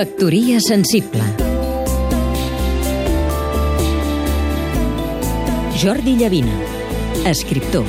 Factoria sensible. Jordi Llavina, escriptor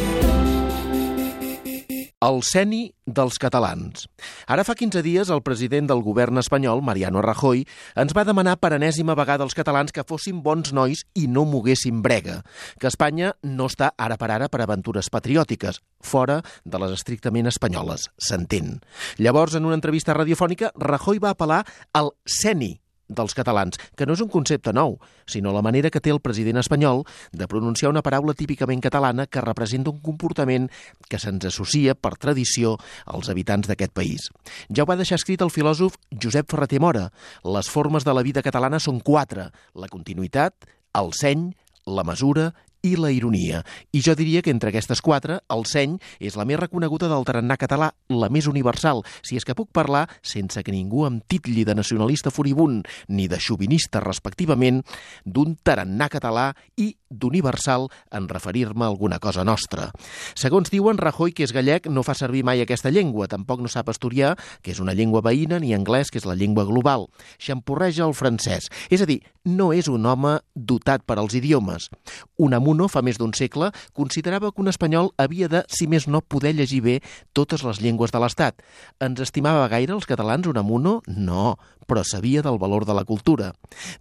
El seni dels catalans. Ara fa 15 dies el president del govern espanyol, Mariano Rajoy, ens va demanar per enèsima vegada als catalans que fossin bons nois i no moguessin brega, que Espanya no està ara per ara per aventures patriòtiques, fora de les estrictament espanyoles, s'entén. Llavors, en una entrevista radiofònica, Rajoy va apel·lar al seni dels catalans, que no és un concepte nou, sinó la manera que té el president espanyol de pronunciar una paraula típicament catalana que representa un comportament que se'ns associa per tradició als habitants d'aquest país. Ja ho va deixar escrit el filòsof Josep Ferreter Mora. Les formes de la vida catalana són quatre, la continuïtat, el seny, la mesura i la ironia. I jo diria que entre aquestes quatre, el seny és la més reconeguda del tarannà català, la més universal, si és que puc parlar sense que ningú em titlli de nacionalista furibund ni de xovinista, respectivament, d'un tarannà català i d'universal en referir-me a alguna cosa nostra. Segons diuen, Rajoy, que és gallec, no fa servir mai aquesta llengua, tampoc no sap estudiar, que és una llengua veïna, ni anglès, que és la llengua global. Xampurreja el francès. És a dir, no és un home dotat per als idiomes. Unamuno, fa més d'un segle, considerava que un espanyol havia de, si més no, poder llegir bé totes les llengües de l'Estat. Ens estimava gaire els catalans Unamuno? No, però sabia del valor de la cultura.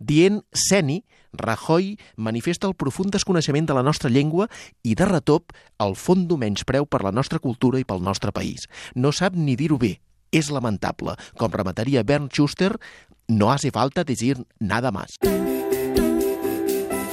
Dient seni, Rajoy manifesta el profund desconeixement de la nostra llengua i, de retop, el fondo menyspreu per la nostra cultura i pel nostre país. No sap ni dir-ho bé. És lamentable. Com remataria Bernd Schuster, no hace falta decir nada más.